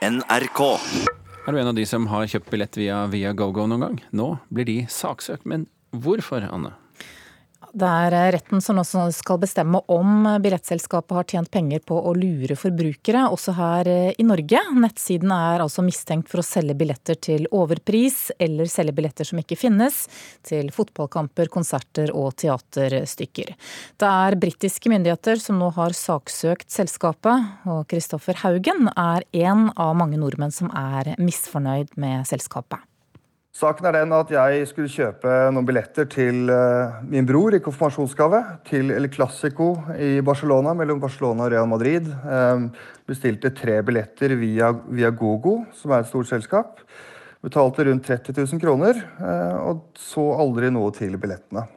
NRK. Er du en av de som har kjøpt billett via GoGo noen gang? Nå blir de saksøkt, men hvorfor, Anne? Det er eh, retten som også skal bestemme om billettselskapet har tjent penger på å lure forbrukere, også her eh, i Norge. Nettsiden er altså mistenkt for å selge billetter til overpris, eller selge billetter som ikke finnes, til fotballkamper, konserter og teaterstykker. Det er britiske myndigheter som nå har saksøkt selskapet, og Kristoffer Haugen er en av mange nordmenn som er misfornøyd med selskapet. Saken er den at jeg skulle kjøpe noen billetter til uh, min bror i konfirmasjonsgave. Til El Clásico i Barcelona, mellom Barcelona og Real Madrid. Um, bestilte tre billetter via, via, Gogo, som er et stort selskap. Betalte rundt 30 000 kroner, uh, og så aldri noe til billettene.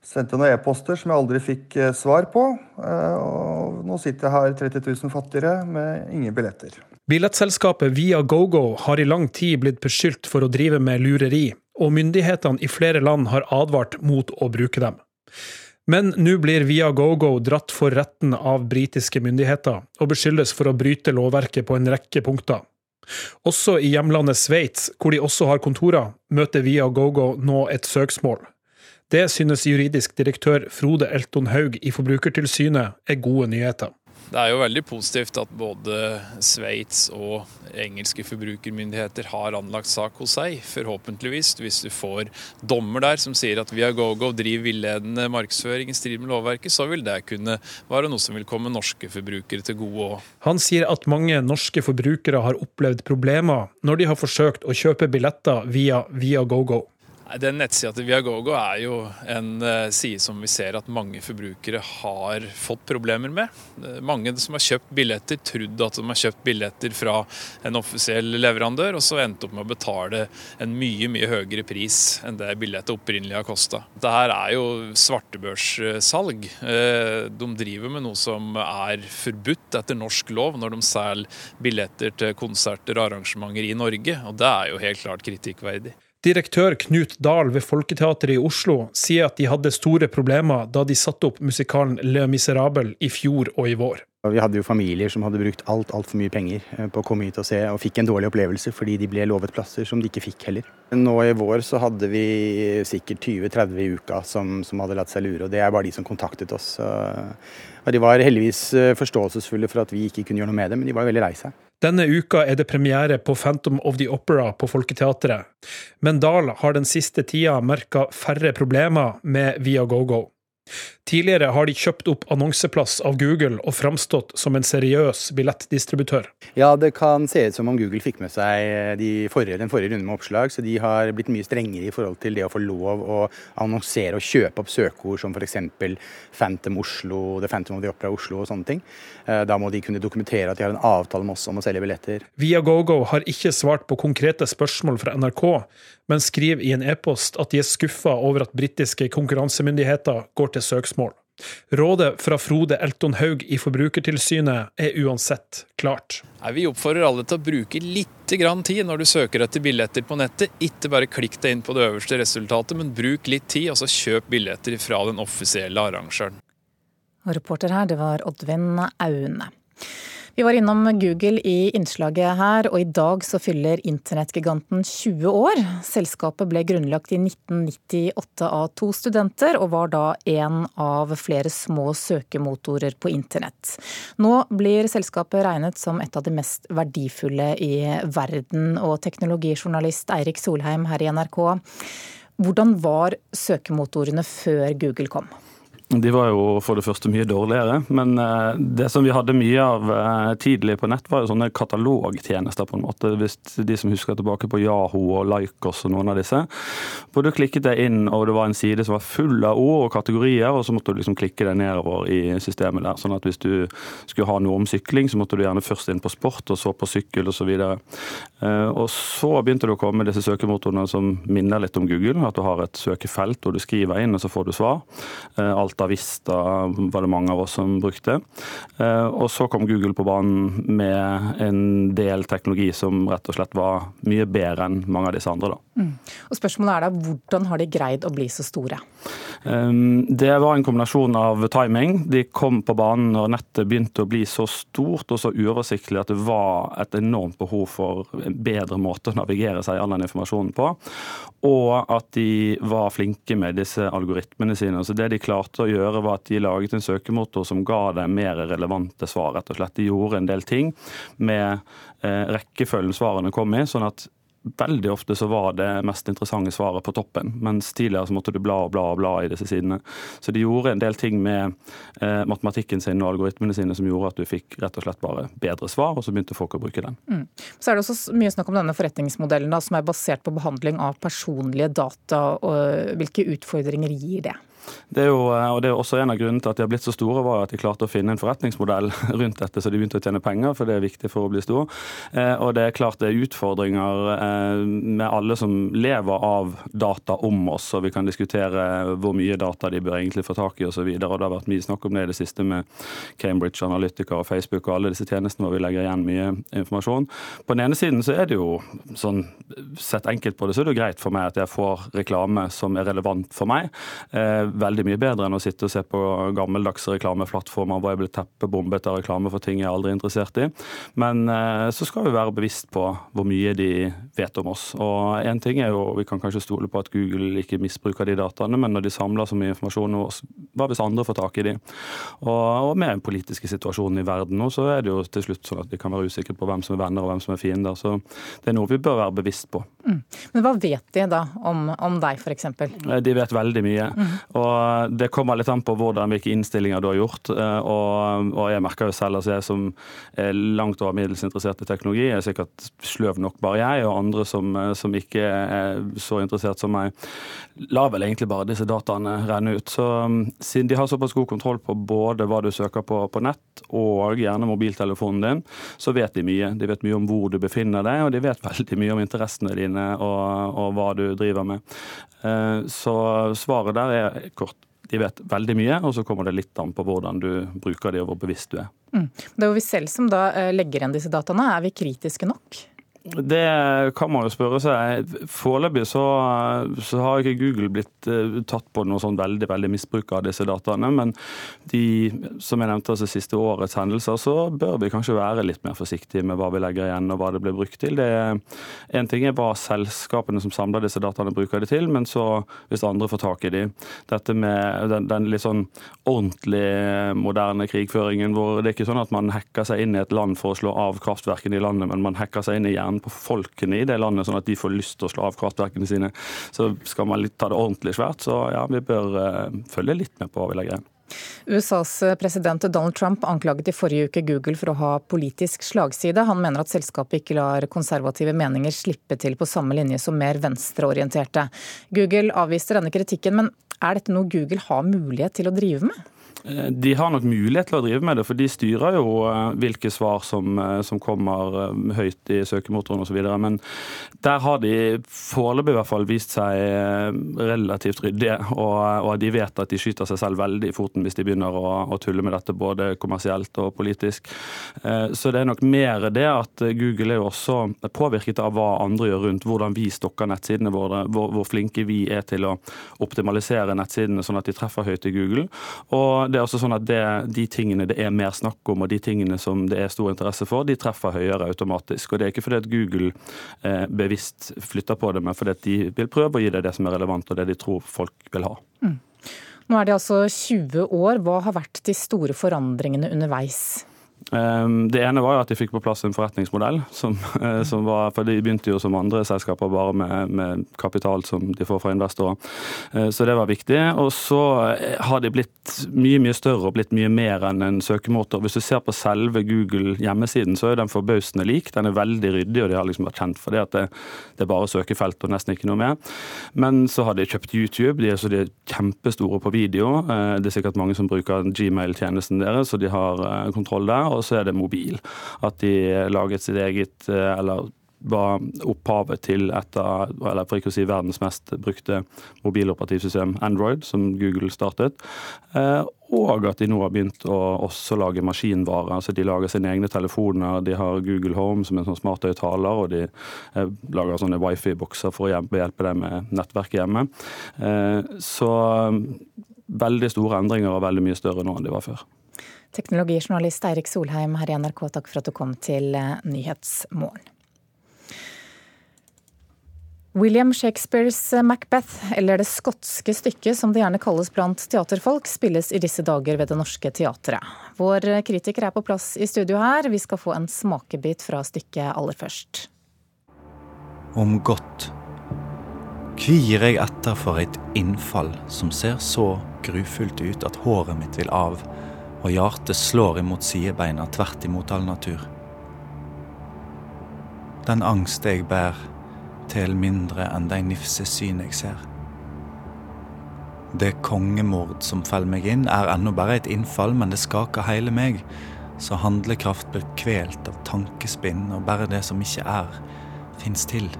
Sendte noen e-poster som jeg aldri fikk uh, svar på. og nå sitter jeg her 30 000 fattigere med ingen billetter. Billettselskapet Via GoGo har i lang tid blitt beskyldt for å drive med lureri, og myndighetene i flere land har advart mot å bruke dem. Men nå blir Via GoGo dratt for retten av britiske myndigheter, og beskyldes for å bryte lovverket på en rekke punkter. Også i hjemlandet Sveits, hvor de også har kontorer, møter Via GoGo nå et søksmål. Det synes juridisk direktør Frode Elton Haug i Forbrukertilsynet er gode nyheter. Det er jo veldig positivt at både Sveits og engelske forbrukermyndigheter har anlagt sak hos seg. Forhåpentligvis, hvis du får dommer der som sier at Viagogo driver villedende markedsføring i strid med lovverket, så vil det kunne være noe som vil komme norske forbrukere til gode òg. Han sier at mange norske forbrukere har opplevd problemer når de har forsøkt å kjøpe billetter via Viagogo. Den nettsida til Viagogo er jo en uh, side som vi ser at mange forbrukere har fått problemer med. Uh, mange som har kjøpt billetter, trodd at de har kjøpt billetter fra en offisiell leverandør, og så endte opp med å betale en mye mye høyere pris enn det billettet opprinnelig har kosta. Dette er jo svartebørssalg. Uh, de driver med noe som er forbudt etter norsk lov når de selger billetter til konserter og arrangementer i Norge, og det er jo helt klart kritikkverdig. Direktør Knut Dahl ved Folketeatret i Oslo sier at de hadde store problemer da de satte opp musikalen Le Miserable i fjor og i vår. Vi hadde jo familier som hadde brukt alt altfor mye penger eh, på å komme hit og se, og fikk en dårlig opplevelse fordi de ble lovet plasser som de ikke fikk heller. Nå i vår så hadde vi sikkert 20-30 i uka som, som, hadde latt seg lure, og det er bare de som kontaktet oss. Og de var heldigvis eh, forståelsesfulle for at vi ikke kunne gjøre noe med det, men de var veldig lei seg. Denne uka er det premiere på Phantom of the Opera på Folketeatret, men Dahl har den siste tida merka færre problemer med Viagogo. Tidligere har de kjøpt opp annonseplass av Google og framstått som en seriøs billettdistributør. Ja, det kan se ut som om Google fikk med seg de forrige, den forrige runden med oppslag, så de har blitt mye strengere i forhold til det å få lov å annonsere og kjøpe opp søkeord som f.eks. Phantom Oslo, The Phantom of the Opera Oslo og sånne ting. Eh, da må de kunne dokumentere at de har en avtale med oss om å selge billetter. Viagogo har ikke svart på konkrete spørsmål fra NRK, men skriver i en e-post at de er skuffa over at britiske konkurransemyndigheter går til søksmål. Rådet fra Frode Elton Haug i Forbrukertilsynet er uansett klart. Vi oppfordrer alle til å bruke litt tid når du søker etter billetter på nettet. Ikke bare klikk deg inn på det øverste resultatet, men bruk litt tid, og så kjøp billetter fra den offisielle arrangøren. Og reporter her, det var Oddvin Aune. Vi var innom Google i innslaget her, og i dag så fyller internettgiganten 20 år. Selskapet ble grunnlagt i 1998 av to studenter, og var da en av flere små søkemotorer på internett. Nå blir selskapet regnet som et av de mest verdifulle i verden, og teknologijournalist Eirik Solheim her i NRK. Hvordan var søkemotorene før Google kom? De var jo for det første mye dårligere, men eh, det som vi hadde mye av eh, tidlig på nett, var jo sånne katalogtjenester, på en måte. Hvis de som husker tilbake på Yahoo og Likos og noen av disse. Hvor du klikket deg inn, og det var en side som var full av ord og kategorier, og så måtte du liksom klikke deg nedover i systemet der. Sånn at hvis du skulle ha noe om sykling, så måtte du gjerne først inn på sport, og så på sykkel osv. Og, uh, og så begynte det å komme disse søkemotorene som minner litt om Google. At du har et søkefelt hvor du skriver inn, og så får du svar. Alt Alta Vista var det mange av oss som brukte. Og så kom Google på banen med en del teknologi som rett og slett var mye bedre enn mange av disse andre. Da. Mm. Og Spørsmålet er da, hvordan har de greid å bli så store? Ehm, det var en kombinasjon av timing. De kom på banen når nettet begynte å bli så stort og så uoversiktlig at det var et enormt behov for en bedre måte å navigere seg i all den informasjonen på. Og at de var flinke med disse algoritmene sine. Så Det de klarte å gjøre, var at de laget en søkemotor som ga dem mer relevante svar. rett og slett. De gjorde en del ting med eh, rekkefølgen svarene kom i, sånn at veldig ofte så var det mest interessante svaret på toppen, mens tidligere så måtte du bla og bla og bla i disse sidene. Så de gjorde en del ting med eh, matematikken sin og algoritmene sine som gjorde at du fikk rett og slett bare bedre svar, og så begynte folk å bruke den. Mm. Så er det også mye snakk om denne forretningsmodellen da, som er basert på behandling av personlige data. og Hvilke utfordringer gir det? Det er jo, eh, og det er også En av grunnene til at de har blitt så store, var at de klarte å finne en forretningsmodell rundt dette, så de begynte å tjene penger, for det er viktig for å bli stor. Eh, og Det er klart det er utfordringer eh, med alle som lever av data om oss, og vi kan diskutere hvor mye data de bør egentlig få tak i osv. Det har vært mye snakk om det i det siste med Cambridge Analytica og Facebook og alle disse tjenestene hvor vi legger igjen mye informasjon. På den ene siden så er det jo sånn, sett enkelt på det, så er det jo greit for meg at jeg får reklame som er relevant for meg veldig mye bedre enn å sitte og se på gammeldagse reklameplattformer hvor jeg blir teppebombet av reklame for ting jeg aldri er interessert i. Men eh, så skal vi være bevisst på hvor mye de vet om oss. Og én ting er jo, Vi kan kanskje stole på at Google ikke misbruker de dataene, men når de samler så mye informasjon om oss, hva hvis andre får tak i de? Og, og med den politiske situasjonen i verden nå, så er det jo til slutt sånn at vi kan være usikre på hvem som er venner og hvem som er fiender. Så det er noe vi bør være bevisst på. Mm. Men hva vet de da om, om deg, f.eks.? Eh, de vet veldig mye. Mm. Og Det kommer litt an på hvordan, hvilke innstillinger du har gjort. Eh, og, og jeg merker jo selv, altså jeg som er langt over middels interessert i teknologi, er sikkert sløv nok bare jeg, og andre som, eh, som ikke er så interessert som meg, lar vel egentlig bare disse dataene renne ut. Så mm, Siden de har såpass god kontroll på både hva du søker på på nett og gjerne mobiltelefonen din, så vet de mye. De vet mye om hvor du befinner deg, og de vet veldig mye om interessene dine og, og hva du driver med. Eh, så svaret der er kort. De vet veldig mye, og så kommer det litt an på hvordan du bruker de og hvor bevisst du er. Mm. Det er jo vi selv som da eh, legger igjen disse dataene. Er vi kritiske nok? Det kan man jo spørre seg. Foreløpig så, så, har ikke Google blitt uh, tatt på noe sånn veldig veldig misbruk av disse dataene. Men de, som jeg nevnte, altså siste årets hendelser, så bør vi kanskje være litt mer forsiktige med hva vi legger igjen og hva det blir brukt til. Det En ting er hva selskapene som samler disse dataene bruker det til, men så hvis andre får tak i de. Dette med den, den litt sånn ordentlig moderne krigføringen hvor det er ikke sånn at man hacker seg inn i et land for å slå av kraftverkene i landet, men man hacker seg inn i hjernen an på folkene i det landet, sånn at de får lyst til å slå av kraftverkene sine. Så skal man ta det ordentlig svært, så ja, vi bør uh, følge litt med på hva vi legger igjen. USAs president Donald Trump anklaget i forrige uke Google for å ha politisk slagside. Han mener at selskapet ikke lar konservative meninger slippe til på samme linje som mer venstreorienterte. Google avviste denne kritikken, men er dette noe Google har mulighet til å drive med? Eh, de har nok mulighet til å drive med det, for de styrer jo eh, hvilke svar som, eh, som kommer høyt i søkemotoren osv. Men der har de foreløpig i hvert fall vist seg relativt ryddige. Og, og, de vet at de skyter seg selv veldig i foten hvis de begynner å, å, tulle med dette, både kommersielt og politisk. Så det er nok mer det at Google er jo også påvirket av hva andre gjør rundt hvordan vi stokker nettsidene våre, hvor, hvor flinke vi er til å optimalisere nettsidene sånn at de treffer høyt i Google. Og det er også sånn at det, De tingene det er mer snakk om og de tingene som det er stor interesse for, de treffer høyere automatisk. Og Det er ikke fordi at Google eh, bevisst flytter på det, men fordi at de vil prøve å gi deg det som er relevant og det de tror folk vil ha. Mm. Nå er det altså 20 år. Hva har vært de store forandringene underveis? Ehm, det ene var jo at de fikk på plass en forretningsmodell. Som, eh, som var, for De begynte jo som andre selskaper bare med, med, kapital som de får fra investorer. Eh, så det var viktig. Og så eh, har de blitt mye mye større og blitt mye mer enn en søkemotor. Hvis du ser på selve Google hjemmesiden, så er den forbausende lik. Den er veldig ryddig, og de har liksom vært kjent for det at det, det er bare søkefelt og nesten ikke noe mer. Men så har de kjøpt YouTube. De er, så de er kjempestore på video. Det er sikkert mange som bruker Gmail-tjenesten deres, så de har kontroll der og så er det mobil. At de laget sitt eget, eh, eller var opphavet til et av, eller for ikke å si verdens mest brukte mobiloperativsystem, Android, som Google startet. Eh, og at de nå har begynt å også lage maskinvarer. altså De lager sine egne telefoner, de har Google Home som en sånn smarthøyttaler, og de eh, lager sånne wifi-bokser for å hjelpe deg med nettverket hjemme. Så veldig store endringer og veldig mye større nå enn de var før. Teknologijournalist Eirik Solheim her i NRK, takk for at du kom til Nyhetsmorgen. William Shakespeares Macbeth, eller det skotske stykket som det gjerne kalles blant teaterfolk, spilles i disse dager ved Det Norske Teatret. Vår kritiker er på plass i studio her. Vi skal få en smakebit fra stykket aller først. Om godt kvier jeg etter for et innfall som ser så grufullt ut at håret mitt vil av, og hjertet slår imot sidebeina tvert imot all natur. Den angst jeg bærer til mindre enn de nifsesyn jeg ser. Det kongemord som feller meg inn, er ennå bare et innfall, men det skaker hele meg, så handlekraft blir kvelt av tankespinn, og bare det som ikke er, fins til.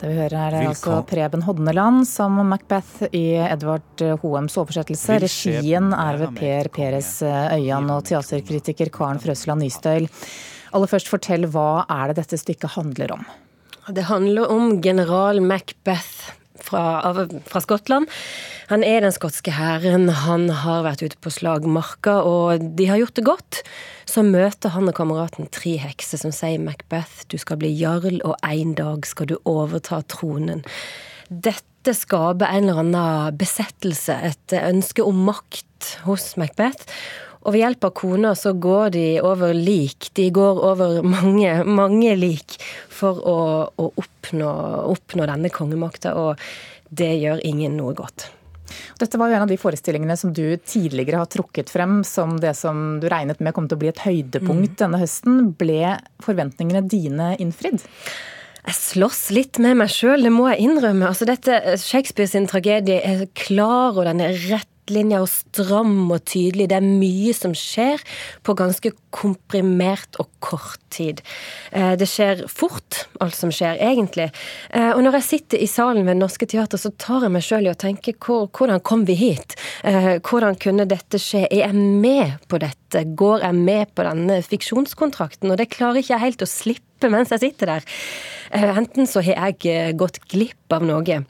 Det vi hører er altså Preben Hodneland som Macbeth i Edvard Hoems oversettelse. Regien er ved Per Peres Øyan og teaterkritiker Karen Frøsland Nystøyl. Aller først, fortell hva er det dette stykket handler om? Det handler om general Macbeth fra, fra, Skottland. Han er den skotske hæren. Han har vært ute på slagmarka, og de har gjort det godt. Så møter han og kameraten tre hekser som sier Macbeth, du skal bli jarl, og en dag skal du overta tronen. Dette skaper en eller annen besettelse, et ønske om makt hos Macbeth. Og ved hjelp av kona så går de over lik. De går over mange, mange lik for å, å oppnå, oppnå, denne kongemakta, og det gjør ingen noe godt. Dette var jo en av de forestillingene som du tidligere har trukket frem som det som du regnet med kom til å bli et høydepunkt mm. denne høsten. Ble forventningene dine innfridd? Jeg slåss litt med meg sjøl, det må jeg innrømme. Altså dette, Shakespeare sin tragedie er klar, og den er rett rettlinja og stram og tydelig. Det er mye som skjer på ganske komprimert og kort tid. Eh, det skjer fort, alt som skjer, egentlig. Eh, og når jeg sitter i salen ved Det Norske Teater, så tar jeg meg sjøl i å tenke hvordan kom vi hit? Eh, hvordan kunne dette skje? Er jeg med på dette? Går jeg med på denne fiksjonskontrakten? Og det klarer ikke jeg helt å slippe mens jeg sitter der. Enten så har jeg gått glipp av noe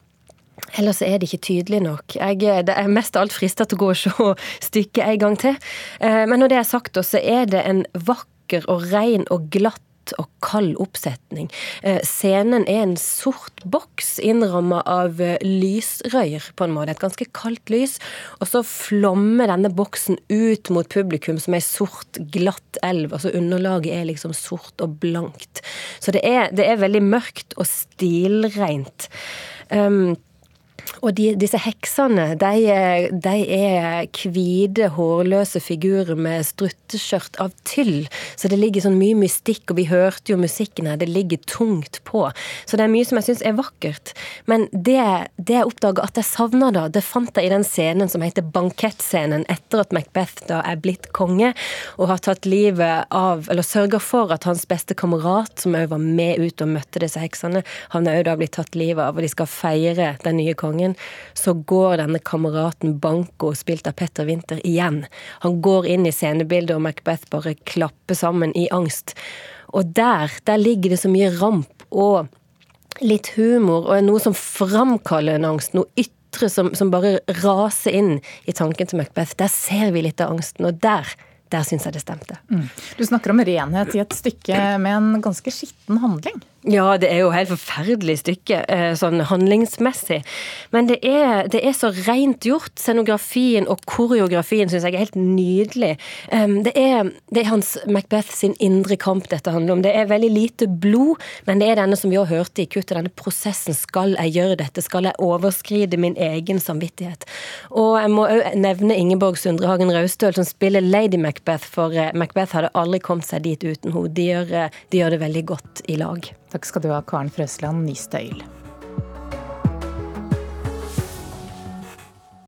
Ellers er det ikke tydelig nok. Jeg det er mest av alt frista til å gå og se stykket en gang til. Eh, men når det er sagt, så er det en vakker og ren og glatt og kald oppsetning. Eh, scenen er en sort boks innramma av lysrøyer på en måte. Et ganske kaldt lys. Og så flommer denne boksen ut mot publikum som ei sort, glatt elv. Altså underlaget er liksom sort og blankt. Så det er, det er veldig mørkt og stilreint. Um, og de, disse heksene, de, de er hvite, hårløse figurer med strutteskjørt av tyll. Så det ligger sånn mye mystikk, og vi hørte jo musikken her, det ligger tungt på. Så det er mye som jeg syns er vakkert. Men det, det jeg oppdaga at jeg savna da, det fant jeg i den scenen som heter bankettscenen, etter at Macbeth da er blitt konge og har tatt livet av, eller sørga for at hans beste kamerat, som òg var med ut og møtte disse heksene, han er òg da blitt tatt livet av, og de skal feire den nye kongen gangen så går denne kameraten Banco, spilt av Petter Winther, igjen. Han går inn i scenebildet, og Macbeth bare klapper sammen i angst. Og der, der ligger det så mye ramp og litt humor, og noe som framkaller en angst. Noe ytre som, som bare raser inn i tanken til Macbeth. Der ser vi litt av angsten, og der der syns jeg det stemte. Mm. Du snakker om renhet i et stykke med en ganske skitten handling. Ja, det er jo helt forferdelig stykke, eh, sånn handlingsmessig. Men det er, det er så rent gjort. Scenografien og koreografien syns jeg er helt nydelig. Det er, det er, hans Macbeth sin indre kamp dette handler om. Det er veldig lite blod, men det er denne som vi har hørt i kuttet, denne prosessen. Skal jeg gjøre dette? Skal jeg overskride min egen samvittighet? Og jeg må òg nevne Ingeborg Sundrehagen Raustøl, som spiller Lady Macbeth, for eh, Macbeth hadde aldri kommet seg dit uten henne. De, de gjør det veldig godt i lag. Takk skal du ha, Karen Frøsland Nystøyl.